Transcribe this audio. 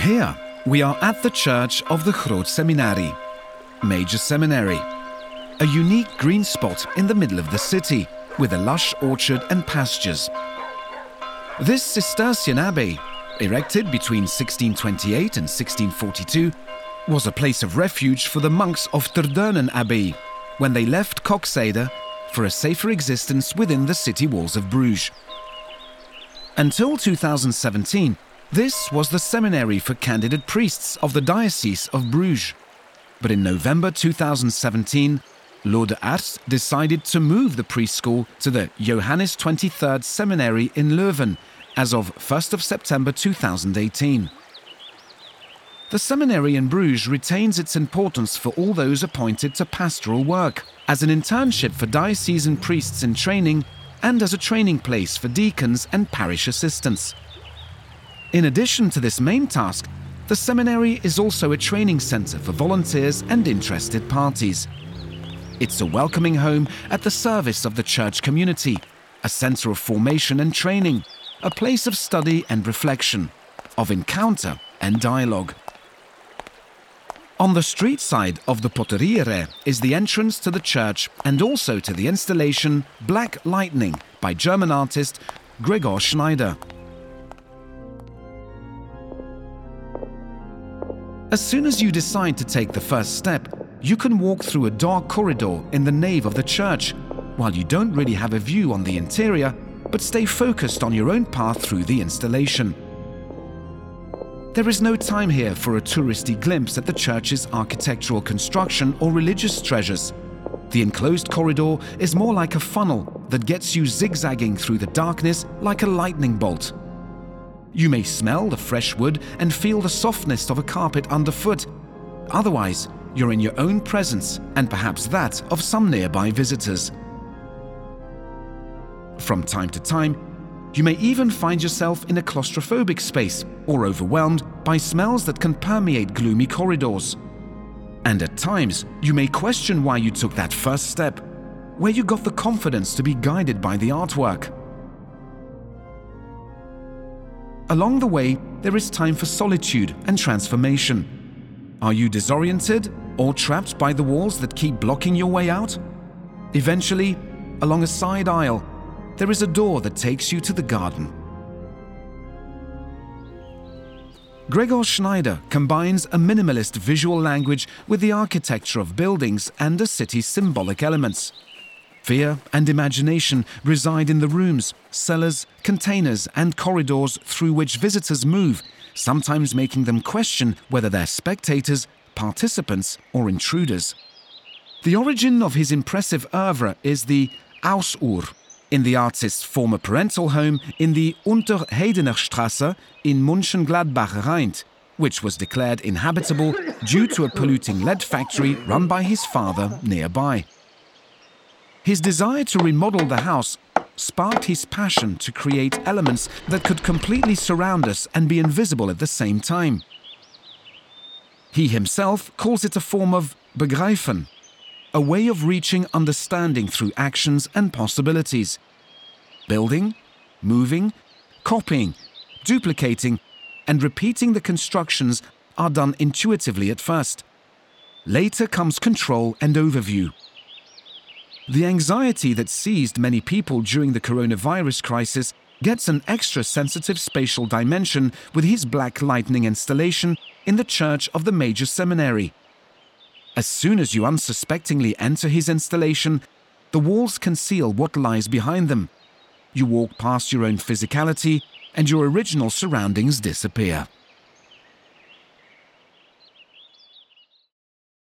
Here, we are at the church of the Groot Seminary, Major Seminary, a unique green spot in the middle of the city with a lush orchard and pastures. This Cistercian abbey, erected between 1628 and 1642, was a place of refuge for the monks of Ter Duinen Abbey when they left Koksijde for a safer existence within the city walls of Bruges. Until 2017, this was the seminary for candidate priests of the Diocese of Bruges. But in November 2017, Lode Aert decided to move the priest school to the Johannes 23rd Seminary in Leuven as of 1st of September 2018. The seminary in Bruges retains its importance for all those appointed to pastoral work, as an internship for diocesan priests in training and as a training place for deacons and parish assistants. In addition to this main task, the seminary is also a training centre for volunteers and interested parties. It's a welcoming home at the service of the church community, a centre of formation and training, a place of study and reflection, of encounter and dialogue. On the street side of the Potterierei is the entrance to the church and also to the installation Black Lightning by German artist Gregor Schneider. As soon as you decide to take the first step, you can walk through a dark corridor in the nave of the church, while you don't really have a view on the interior, but stay focused on your own path through the installation. There is no time here for a touristy glimpse at the church's architectural construction or religious treasures. The enclosed corridor is more like a funnel that gets you zigzagging through the darkness like a lightning bolt. You may smell the fresh wood and feel the softness of a carpet underfoot. Otherwise, you're in your own presence and perhaps that of some nearby visitors. From time to time, you may even find yourself in a claustrophobic space or overwhelmed by smells that can permeate gloomy corridors. And at times, you may question why you took that first step, where you got the confidence to be guided by the artwork. Along the way, there is time for solitude and transformation. Are you disoriented or trapped by the walls that keep blocking your way out? Eventually, along a side aisle, there is a door that takes you to the garden. Gregor Schneider combines a minimalist visual language with the architecture of buildings and a city's symbolic elements. Fear and imagination reside in the rooms, cellars, containers, and corridors through which visitors move, sometimes making them question whether they're spectators, participants, or intruders. The origin of his impressive oeuvre is the Haus u r, in the artist's former parental home in the Unterheydenerstrasse in München-Gladbach-Rheydt, which was declared inhabitable due to a polluting lead factory run by his father nearby. His desire to remodel the house sparked his passion to create elements that could completely surround us and be invisible at the same time. He himself calls it a form of begreifen, a way of reaching understanding through actions and possibilities. Building, moving, copying, duplicating, and repeating the constructions are done intuitively at first. Later comes control and overview. The anxiety that seized many people during the coronavirus crisis gets an extra sensitive spatial dimension with his Black Lightning installation in the church of the major seminary. As soon as you unsuspectingly enter his installation, the walls conceal what lies behind them. You walk past your own physicality, and your original surroundings disappear.